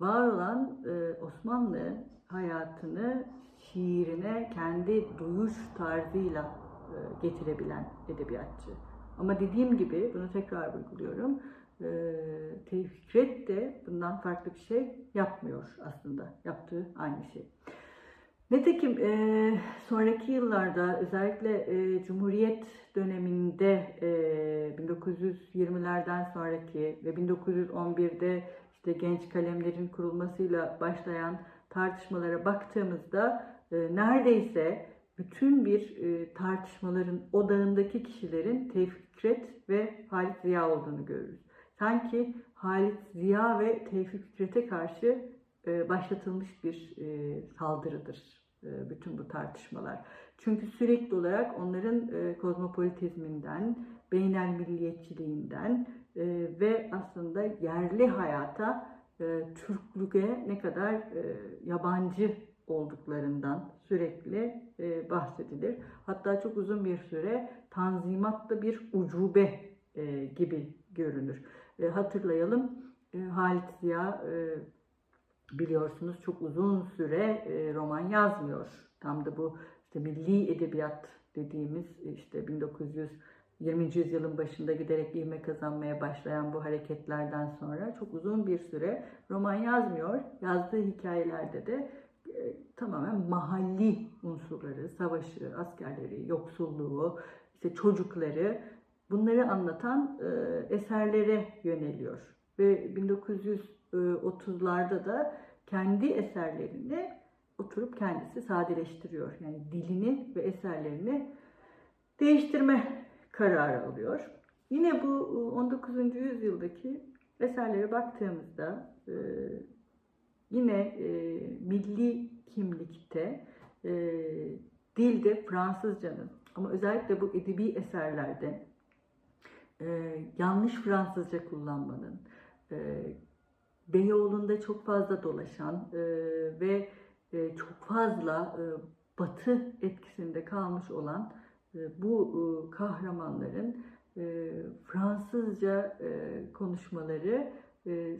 var olan e, Osmanlı hayatını şiirine kendi duyuş tarzıyla e, getirebilen edebiyatçı. Ama dediğim gibi bunu tekrar vurguluyorum. E, Tevfikret de bundan farklı bir şey yapmıyor aslında. Yaptığı aynı şey. Nitekim e, sonraki yıllarda özellikle e, Cumhuriyet döneminde e, 1920'lerden sonraki ve 1911'de işte genç kalemlerin kurulmasıyla başlayan tartışmalara baktığımızda e, neredeyse bütün bir e, tartışmaların odağındaki kişilerin Tevfik ve Halit Ziya olduğunu görürüz. Sanki Halit Ziya ve Tevfik Fikret'e karşı e, başlatılmış bir e, saldırıdır bütün bu tartışmalar. Çünkü sürekli olarak onların e, kozmopolitizminden, beynel milliyetçiliğinden e, ve aslında yerli hayata Türklüğe ne kadar yabancı olduklarından sürekli bahsedilir. Hatta çok uzun bir süre tanzimatlı bir ucube gibi görünür. Hatırlayalım Halit Ziya biliyorsunuz çok uzun süre e, roman yazmıyor. Tam da bu işte milli edebiyat dediğimiz işte 1920. yüzyılın başında giderek ivme kazanmaya başlayan bu hareketlerden sonra çok uzun bir süre roman yazmıyor. Yazdığı hikayelerde de e, tamamen mahalli unsurları, savaşı, askerleri, yoksulluğu, işte çocukları bunları anlatan e, eserlere yöneliyor. Ve 1930'larda da kendi eserlerini oturup kendisi sadeleştiriyor. Yani dilini ve eserlerini değiştirme kararı alıyor. Yine bu 19. yüzyıldaki eserlere baktığımızda e, yine e, milli kimlikte e, dilde Fransızcanın ama özellikle bu edebi eserlerde yanlış Fransızca kullanmanın, Beyoğlu'nda çok fazla dolaşan e, ve e, çok fazla e, batı etkisinde kalmış olan e, bu e, kahramanların e, Fransızca e, konuşmaları e,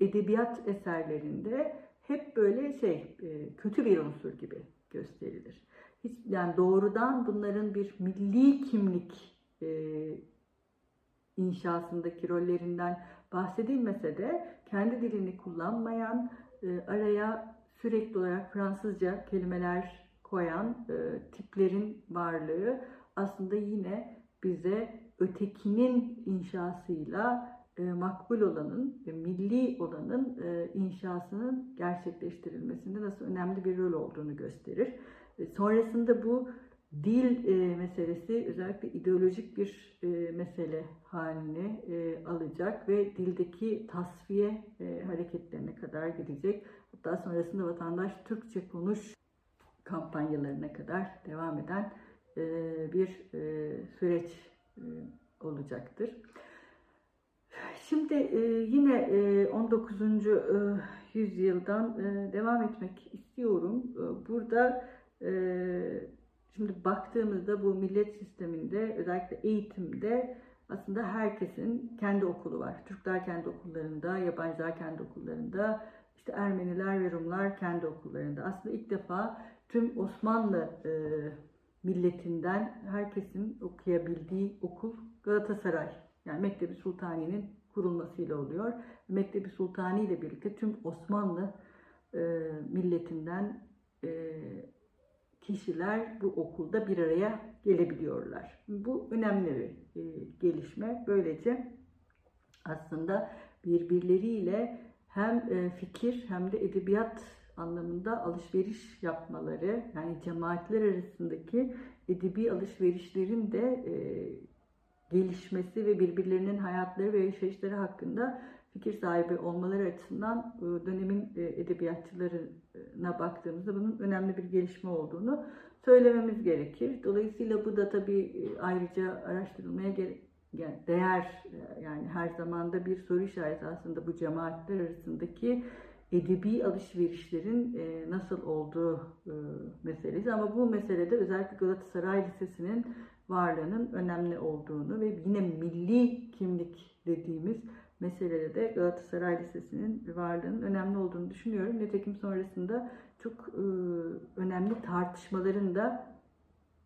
edebiyat eserlerinde hep böyle şey e, kötü bir unsur gibi gösterilir. Hiç, yani doğrudan bunların bir milli kimlik e, inşasındaki rollerinden bahsedilmese de kendi dilini kullanmayan, e, araya sürekli olarak Fransızca kelimeler koyan e, tiplerin varlığı aslında yine bize ötekinin inşasıyla e, makbul olanın, e, milli olanın inşasının gerçekleştirilmesinde nasıl önemli bir rol olduğunu gösterir. Sonrasında bu dil e, meselesi özellikle ideolojik bir e, mesele haline e, alacak ve dildeki tasfiye e, hareketlerine kadar gidecek. Hatta sonrasında vatandaş Türkçe konuş kampanyalarına kadar devam eden e, bir e, süreç e, olacaktır. Şimdi e, yine e, 19. E, yüzyıldan e, devam etmek istiyorum. E, burada e, Şimdi baktığımızda bu millet sisteminde özellikle eğitimde aslında herkesin kendi okulu var. Türkler kendi okullarında, yabancılar kendi okullarında, işte Ermeniler ve Rumlar kendi okullarında. Aslında ilk defa tüm Osmanlı e, milletinden herkesin okuyabildiği okul Galatasaray. Yani Mektebi Sultani'nin kurulmasıyla oluyor. Mektebi Sultani ile birlikte tüm Osmanlı e, milletinden e, kişiler bu okulda bir araya gelebiliyorlar. Bu önemli bir e, gelişme. Böylece aslında birbirleriyle hem e, fikir hem de edebiyat anlamında alışveriş yapmaları yani cemaatler arasındaki edebi alışverişlerin de e, gelişmesi ve birbirlerinin hayatları ve yaşayışları hakkında fikir sahibi olmaları açısından e, dönemin e, edebiyatçılarına baktığımızda bunun önemli bir gelişme olduğunu söylememiz gerekir. Dolayısıyla bu da tabii e, ayrıca araştırılmaya değer yani her zamanda bir soru işareti aslında bu cemaatler arasındaki edebi alışverişlerin nasıl olduğu meselesi. Ama bu meselede özellikle Galatasaray Lisesi'nin varlığının önemli olduğunu ve yine milli kimlik dediğimiz meselede de Galatasaray Lisesi'nin varlığının önemli olduğunu düşünüyorum. Nitekim sonrasında çok e, önemli tartışmaların da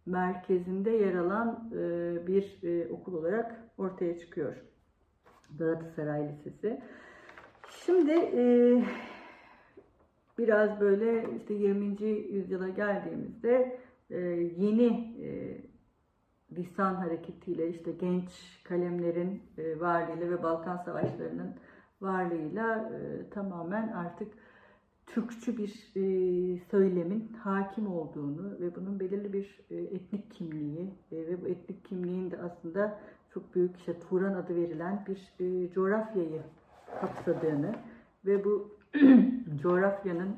merkezinde yer alan e, bir e, okul olarak ortaya çıkıyor. Galatasaray Lisesi. Şimdi biraz böyle işte 20. yüzyıla geldiğimizde yeni lisan hareketiyle işte genç kalemlerin e, varlığıyla ve Balkan Savaşları'nın varlığıyla e, tamamen artık Türkçü bir e, söylemin hakim olduğunu ve bunun belirli bir etnik kimliği ve bu etnik kimliğin de aslında çok büyük işte Turan adı verilen bir coğrafyayı kapsadığını ve bu coğrafyanın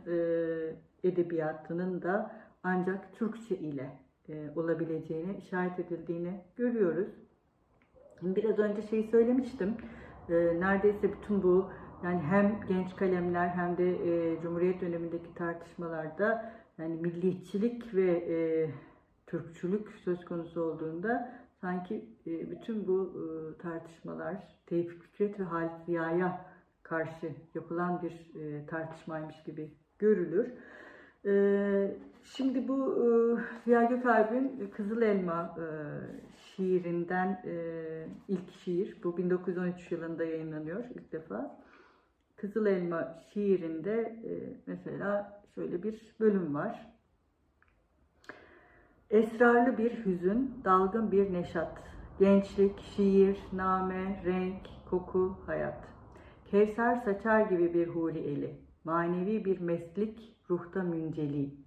edebiyatının da ancak Türkçe ile e, olabileceğine işaret edildiğini görüyoruz. Biraz önce şeyi söylemiştim. E, neredeyse bütün bu yani hem genç kalemler hem de e, Cumhuriyet dönemindeki tartışmalarda yani milliyetçilik ve Türkçülük söz konusu olduğunda sanki bütün bu tartışmalar Tevfik Fikret ve Halit Ziya'ya karşı yapılan bir tartışmaymış gibi görülür. Şimdi bu e, Ziya Gökalp'in Kızıl Elma e, şiirinden e, ilk şiir. Bu 1913 yılında yayınlanıyor ilk defa. Kızıl Elma şiirinde mesela şöyle bir bölüm var. Esrarlı bir hüzün, dalgın bir neşat. Gençlik, şiir, name, renk, koku, hayat. Kevser saçar gibi bir huri eli. Manevi bir meslik, ruhta münceli.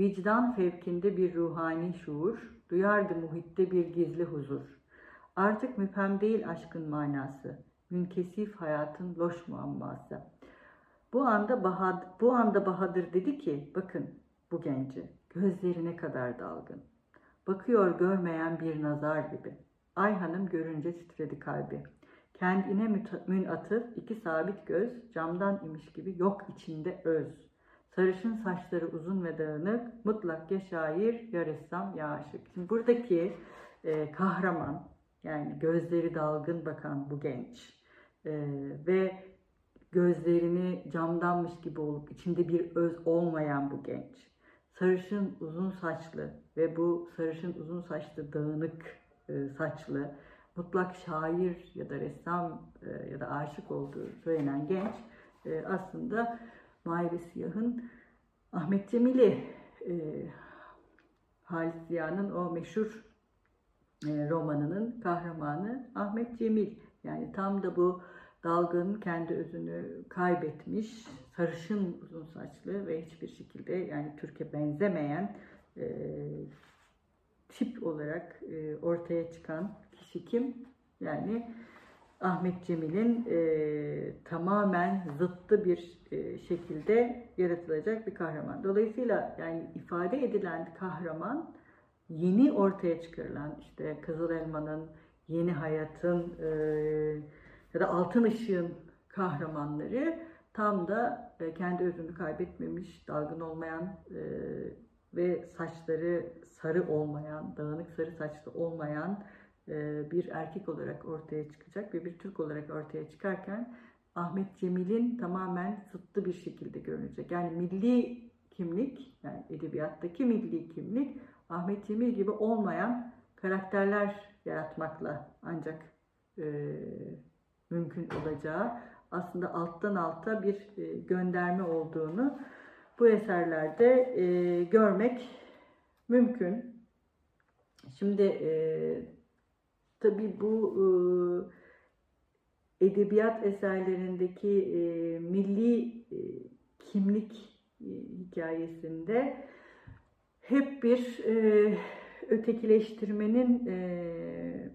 Vicdan fevkinde bir ruhani şuur, duyardı muhitte bir gizli huzur. Artık müphem değil aşkın manası, münkesif hayatın loş muamması. Bu anda Bahadır, bu anda Bahadır dedi ki, bakın bu genci, gözleri ne kadar dalgın. Bakıyor görmeyen bir nazar gibi. Ay hanım görünce titredi kalbi. Kendine münatıf iki sabit göz, camdan imiş gibi yok içinde öz. Sarışın saçları uzun ve dağınık, mutlak ya şair ya ressam ya aşık. Şimdi buradaki e, kahraman, yani gözleri dalgın bakan bu genç e, ve gözlerini camdanmış gibi olup içinde bir öz olmayan bu genç. Sarışın uzun saçlı ve bu sarışın uzun saçlı dağınık e, saçlı mutlak şair ya da ressam e, ya da aşık olduğu söylenen genç e, aslında Mavi Siyah'ın Ahmet Cemil'i e, Halis Ziya'nın o meşhur e, romanının kahramanı Ahmet Cemil. Yani tam da bu dalgın kendi özünü kaybetmiş, sarışın uzun saçlı ve hiçbir şekilde yani Türkiye benzemeyen e, tip olarak e, ortaya çıkan kişi kim? Yani Ahmet Cemil'in e, tamamen zıttı bir e, şekilde yaratılacak bir kahraman. Dolayısıyla yani ifade edilen kahraman yeni ortaya çıkarılan işte Kızıl Elma'nın, Yeni Hayat'ın e, ya da Altın Işık'ın kahramanları tam da e, kendi özünü kaybetmemiş, dalgın olmayan e, ve saçları sarı olmayan, dağınık sarı saçlı olmayan bir erkek olarak ortaya çıkacak ve bir Türk olarak ortaya çıkarken Ahmet Cemil'in tamamen zıttı bir şekilde görünecek. Yani milli kimlik, yani edebiyattaki milli kimlik Ahmet Cemil gibi olmayan karakterler yaratmakla ancak e, mümkün olacağı aslında alttan alta bir e, gönderme olduğunu bu eserlerde e, görmek mümkün. Şimdi e, Tabii bu e, edebiyat eserlerindeki e, milli e, kimlik e, hikayesinde hep bir e, ötekileştirmenin e,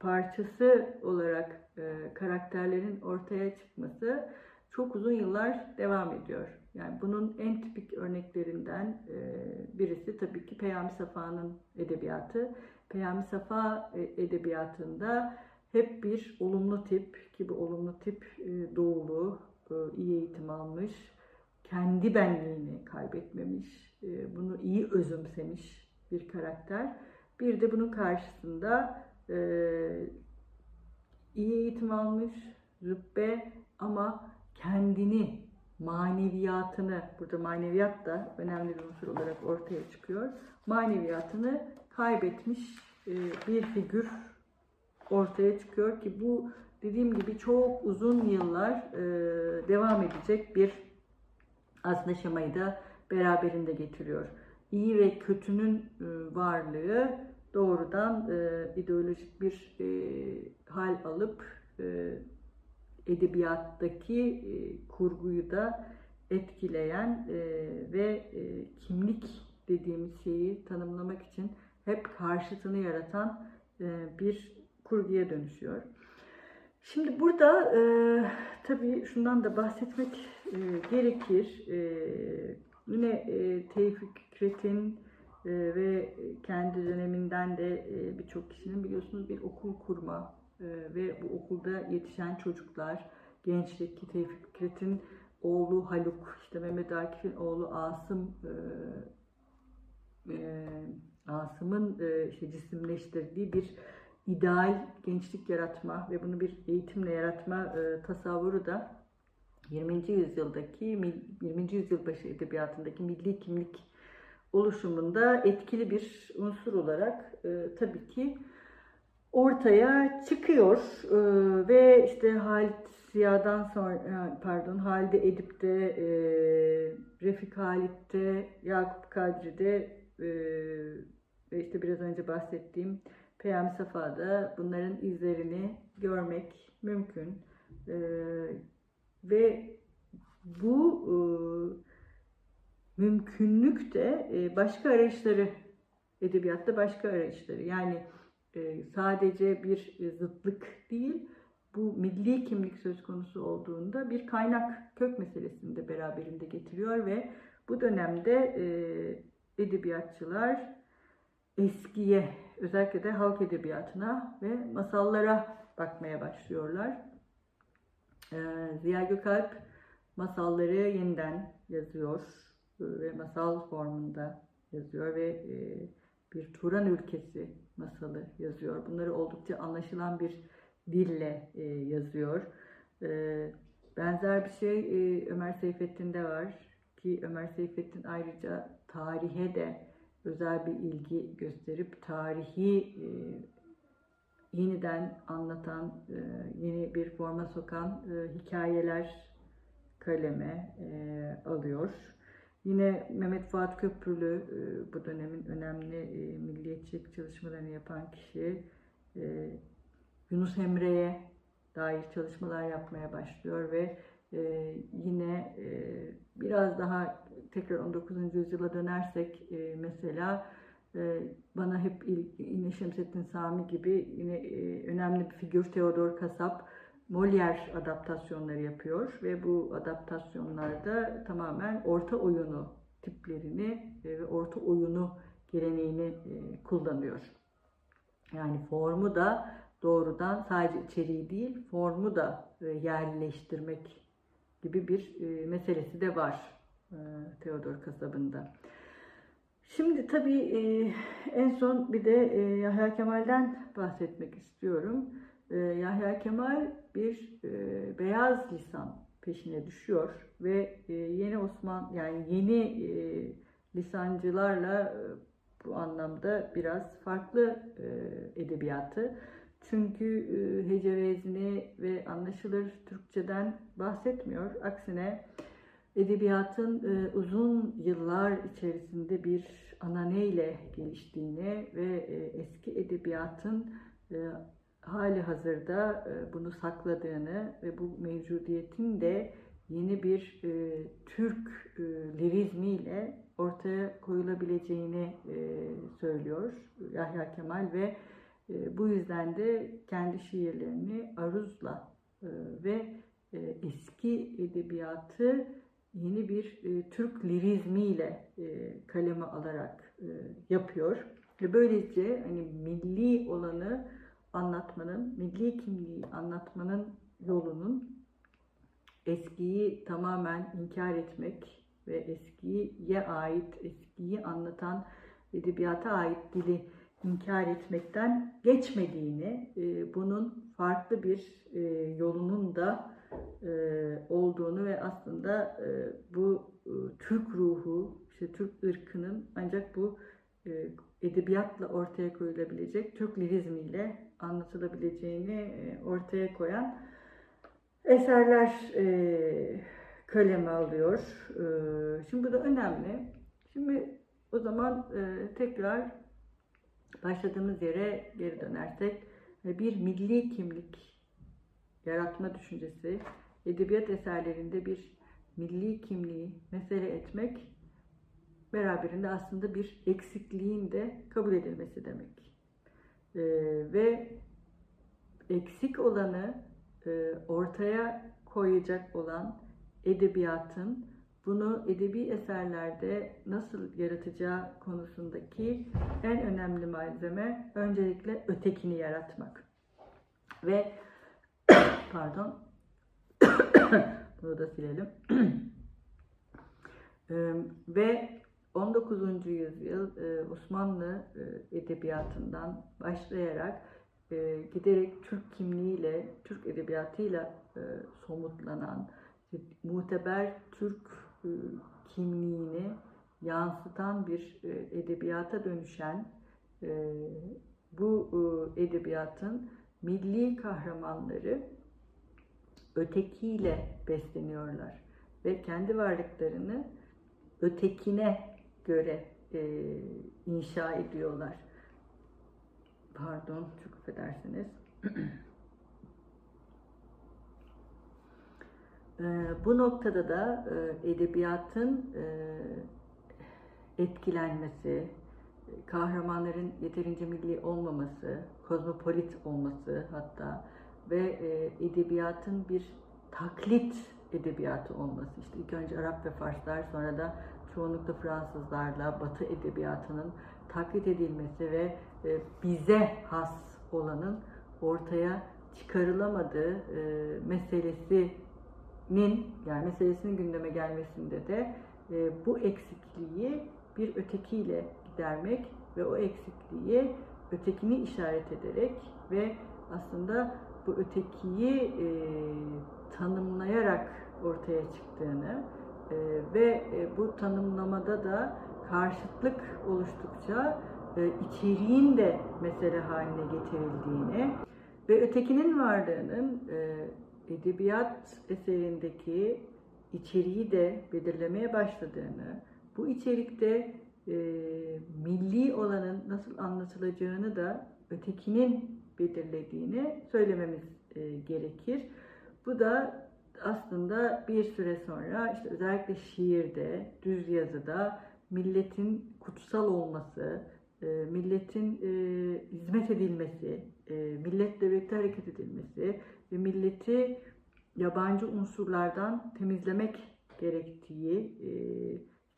parçası olarak e, karakterlerin ortaya çıkması çok uzun yıllar devam ediyor. Yani bunun en tipik örneklerinden e, birisi tabii ki Peyami Safa'nın edebiyatı. Peyami Safa e, edebiyatında hep bir olumlu tip ki bu olumlu tip e, doğulu, e, iyi eğitim almış, kendi benliğini kaybetmemiş, bunu iyi özümsemiş bir karakter. Bir de bunun karşısında iyi eğitim almış, zübbe ama kendini, maneviyatını, burada maneviyat da önemli bir unsur olarak ortaya çıkıyor. Maneviyatını kaybetmiş e, bir figür ortaya çıkıyor ki bu dediğim gibi çok uzun yıllar e, devam edecek bir aslında şemayı da beraberinde getiriyor. İyi ve kötünün e, varlığı doğrudan ideolojik bir hal alıp edebiyattaki kurguyu da etkileyen ve kimlik dediğimiz şeyi tanımlamak için hep karşıtını yaratan e, bir kurguya dönüşüyor. Şimdi burada e, tabii şundan da bahsetmek e, gerekir. Yine Tevfik Fikret'in ve kendi döneminden de birçok kişinin biliyorsunuz bir okul kurma ve bu okulda yetişen çocuklar, gençlik Tevfik Fikret'in oğlu Haluk, işte Mehmet Akif'in oğlu Asım Asım'ın işte cisimleştirdiği bir ideal gençlik yaratma ve bunu bir eğitimle yaratma tasavvuru da 20. yüzyıldaki 20. yüzyıl başı edebiyatındaki milli kimlik oluşumunda etkili bir unsur olarak e, tabii ki ortaya çıkıyor e, ve işte Halit Ziya'dan sonra pardon Halide Edip'te, e, Refik Halit'te, Yakup Kadri'de e, ve işte biraz önce bahsettiğim Peyami Safa'da bunların izlerini görmek mümkün. E, ve bu e, mümkünlük de e, başka arayışları, edebiyatta başka arayışları. Yani e, sadece bir zıtlık değil, bu milli kimlik söz konusu olduğunda bir kaynak kök meselesini de beraberinde getiriyor ve bu dönemde e, edebiyatçılar eskiye, özellikle de halk edebiyatına ve masallara bakmaya başlıyorlar. Ziya Gökalp masalları yeniden yazıyor ve masal formunda yazıyor ve e, bir Turan ülkesi masalı yazıyor. Bunları oldukça anlaşılan bir dille e, yazıyor. E, benzer bir şey Ömer Seyfettin'de var ki Ömer Seyfettin ayrıca tarihe de özel bir ilgi gösterip tarihi yeniden anlatan, yeni bir forma sokan hikayeler kaleme alıyor. Yine Mehmet Fuat Köprülü e, bu dönemin önemli e, milliyetçilik çalışmalarını yapan kişi. E, Yunus Emre'ye dair çalışmalar yapmaya başlıyor ve yine biraz daha tekrar 19. yüzyıla dönersek mesela bana hep yine Şemsettin Sami gibi yine önemli bir figür Theodor Kasap Molière adaptasyonları yapıyor ve bu adaptasyonlarda tamamen orta oyunu tiplerini e, ve orta oyunu geleneğini e, kullanıyor. Yani formu da doğrudan sadece içeriği değil, formu da e, yerleştirmek gibi bir meselesi de var Theodor Kasab'ında. Şimdi tabii en son bir de Yahya Kemal'den bahsetmek istiyorum. Yahya Kemal bir e, beyaz lisan peşine düşüyor ve e, yeni Osman yani yeni e, lisancılarla e, bu anlamda biraz farklı e, edebiyatı. Çünkü e, hece ve anlaşılır Türkçeden bahsetmiyor. Aksine edebiyatın e, uzun yıllar içerisinde bir ananeyle geliştiğini ve e, eski edebiyatın hali hazırda bunu sakladığını ve bu mevcudiyetin de yeni bir Türk e, lirizmiyle ortaya koyulabileceğini söylüyor Yahya Kemal ve E, bu yüzden de kendi şiirlerini aruzla e, ve e, eski edebiyatı yeni bir e, Türk lirizmiyle e, kaleme alarak yapıyor. Ve böylece hani milli olanı anlatmanın, milli kimliği anlatmanın yolunun eskiyi tamamen inkar etmek ve eskiye ait, eskiyi anlatan edebiyata ait dili inkar etmekten geçmediğini, e, bunun farklı bir e, yolunun da e, olduğunu ve aslında bu Türk ruhu, işte Türk ırkının ancak bu edebiyatla ortaya koyulabilecek, Türk lirizmiyle anlatılabileceğini ortaya koyan eserler kaleme alıyor. Şimdi bu da önemli. Şimdi o zaman tekrar başladığımız yere geri dönersek bir milli kimlik yaratma düşüncesi, edebiyat eserlerinde bir milli kimliği mesele etmek beraberinde aslında bir eksikliğin de kabul edilmesi demek. Ee, ve eksik olanı e, ortaya koyacak olan edebiyatın bunu edebi eserlerde nasıl yaratacağı konusundaki en önemli malzeme öncelikle ötekini yaratmak. Ve pardon bunu da silelim. Ve 19. yüzyıl Osmanlı edebiyatından başlayarak giderek Türk kimliğiyle, Türk edebiyatıyla somutlanan, muteber Türk e, kimliğini yansıtan bir e, edebiyata dönüşen e, bu edebiyatın milli kahramanları ötekiyle besleniyorlar ve kendi varlıklarını ötekine göre inşa ediyorlar. Pardon, çok affedersiniz. Ee, bu noktada da e, edebiyatın e, etkilenmesi, kahramanların yeterince milli olmaması, kozmopolit olması hatta ve e, edebiyatın bir taklit edebiyatı olması. İşte ilk önce Arap ve Farslar sonra da çoğunlukla Fransızlarla Batı edebiyatının taklit edilmesi ve bize has olanın ortaya çıkarılamadığı meselesi nin yani meselesinin gündeme gelmesinde de e, bu eksikliği bir ötekiyle gidermek ve o eksikliği ötekini işaret ederek ve aslında bu ötekiyi e, tanımlayarak ortaya çıktığını e, ve e, bu tanımlamada da karşıtlık oluştukça e, içeriğin de mesele haline getirildiğini ve ötekinin varlığının e, edebiyat eserindeki içeriği de belirlemeye başladığını, bu içerikte e, milli olanın nasıl anlatılacağını da ötekinin belirlediğini söylememiz e, gerekir. Bu da aslında bir süre sonra işte özellikle şiirde, düz yazıda milletin kutsal olması, e, milletin e, hizmet edilmesi, e, milletle birlikte hareket edilmesi, ve milleti yabancı unsurlardan temizlemek gerektiği,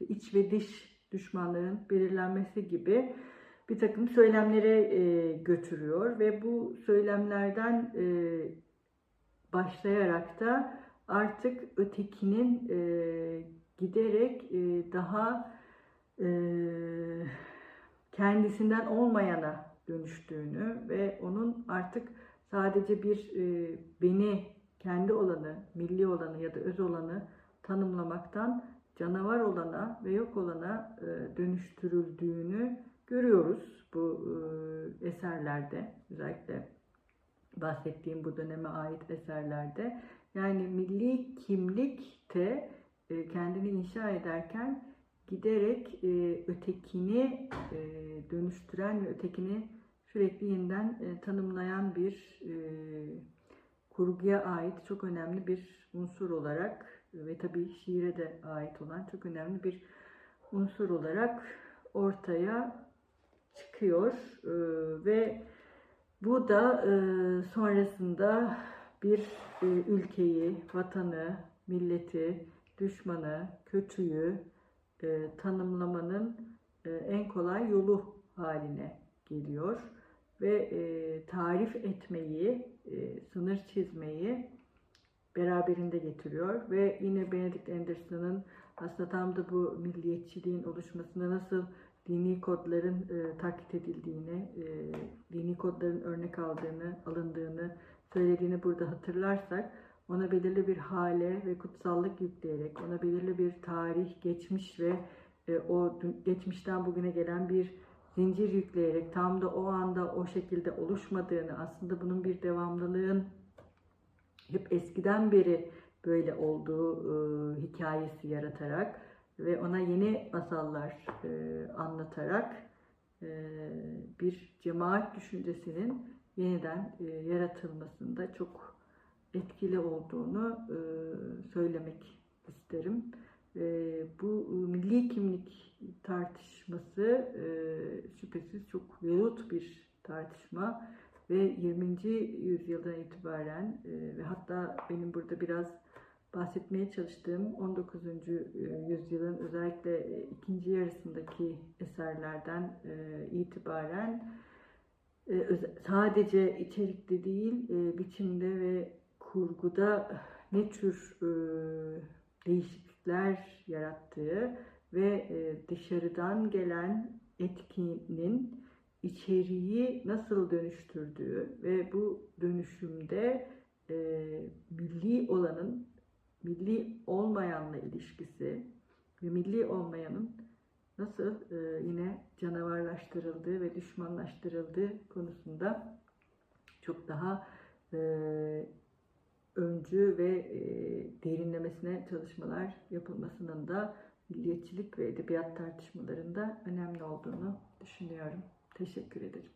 e, iç ve dış düşmanların belirlenmesi gibi bir takım söylemlere e, götürüyor ve bu söylemlerden e, başlayarak da artık ötekinin giderek daha kendisinden olmayana dönüştüğünü ve onun artık sadece bir e, beni, kendi olanı, milli olanı ya da öz olanı tanımlamaktan canavar olana ve yok olana e, dönüştürüldüğünü görüyoruz bu e, eserlerde. Özellikle bahsettiğim bu döneme ait eserlerde. Yani milli kimlikte e, kendini inşa ederken giderek e, ötekini e, dönüştüren ve ötekini sürekli yeniden e, tanımlayan bir e, kurguya ait çok önemli bir unsur olarak ve tabii şiire de ait olan çok önemli bir unsur olarak ortaya çıkıyor. E, ve Bu da e, sonrasında bir e, ülkeyi, vatanı, milleti, düşmanı, kötüyü e, tanımlamanın e, en kolay yolu haline geliyor ve e, tarif etmeyi, e, sınır çizmeyi beraberinde getiriyor. Ve yine Benedict Anderson'ın aslında tam da bu milliyetçiliğin oluşmasında nasıl dini kodların e, taklit edildiğini, e, dini kodların örnek aldığını, alındığını söylediğini burada hatırlarsak ona belirli bir hale ve kutsallık yükleyerek, ona belirli bir tarih, geçmiş ve e, o geçmişten bugüne gelen bir zincir yükleyerek tam da o anda o şekilde oluşmadığını, aslında bunun bir devamlılığın hep eskiden beri böyle olduğu e, hikayesi yaratarak ve ona yeni masallar e, anlatarak e, bir cemaat düşüncesinin yeniden e, yaratılmasında çok etkili olduğunu e, söylemek isterim. E, bu milli kimlik tartışması e, şüphesiz çok velut bir tartışma ve 20. yüzyıldan itibaren e, ve hatta benim burada biraz bahsetmeye çalıştığım 19. yüzyılın özellikle ikinci yarısındaki eserlerden itibaren sadece içerikte değil biçimde ve kurguda ne tür değişiklikler yarattığı ve dışarıdan gelen etkinin içeriği nasıl dönüştürdüğü ve bu dönüşümde e, milli olanın milli olmayanla ilişkisi ve milli olmayanın nasıl e, yine canavarlaştırıldığı ve düşmanlaştırıldığı konusunda çok daha e, öncü ve e, derinlemesine çalışmalar yapılmasının da milliyetçilik ve edebiyat tartışmalarında önemli olduğunu düşünüyorum. Teşekkür ederim.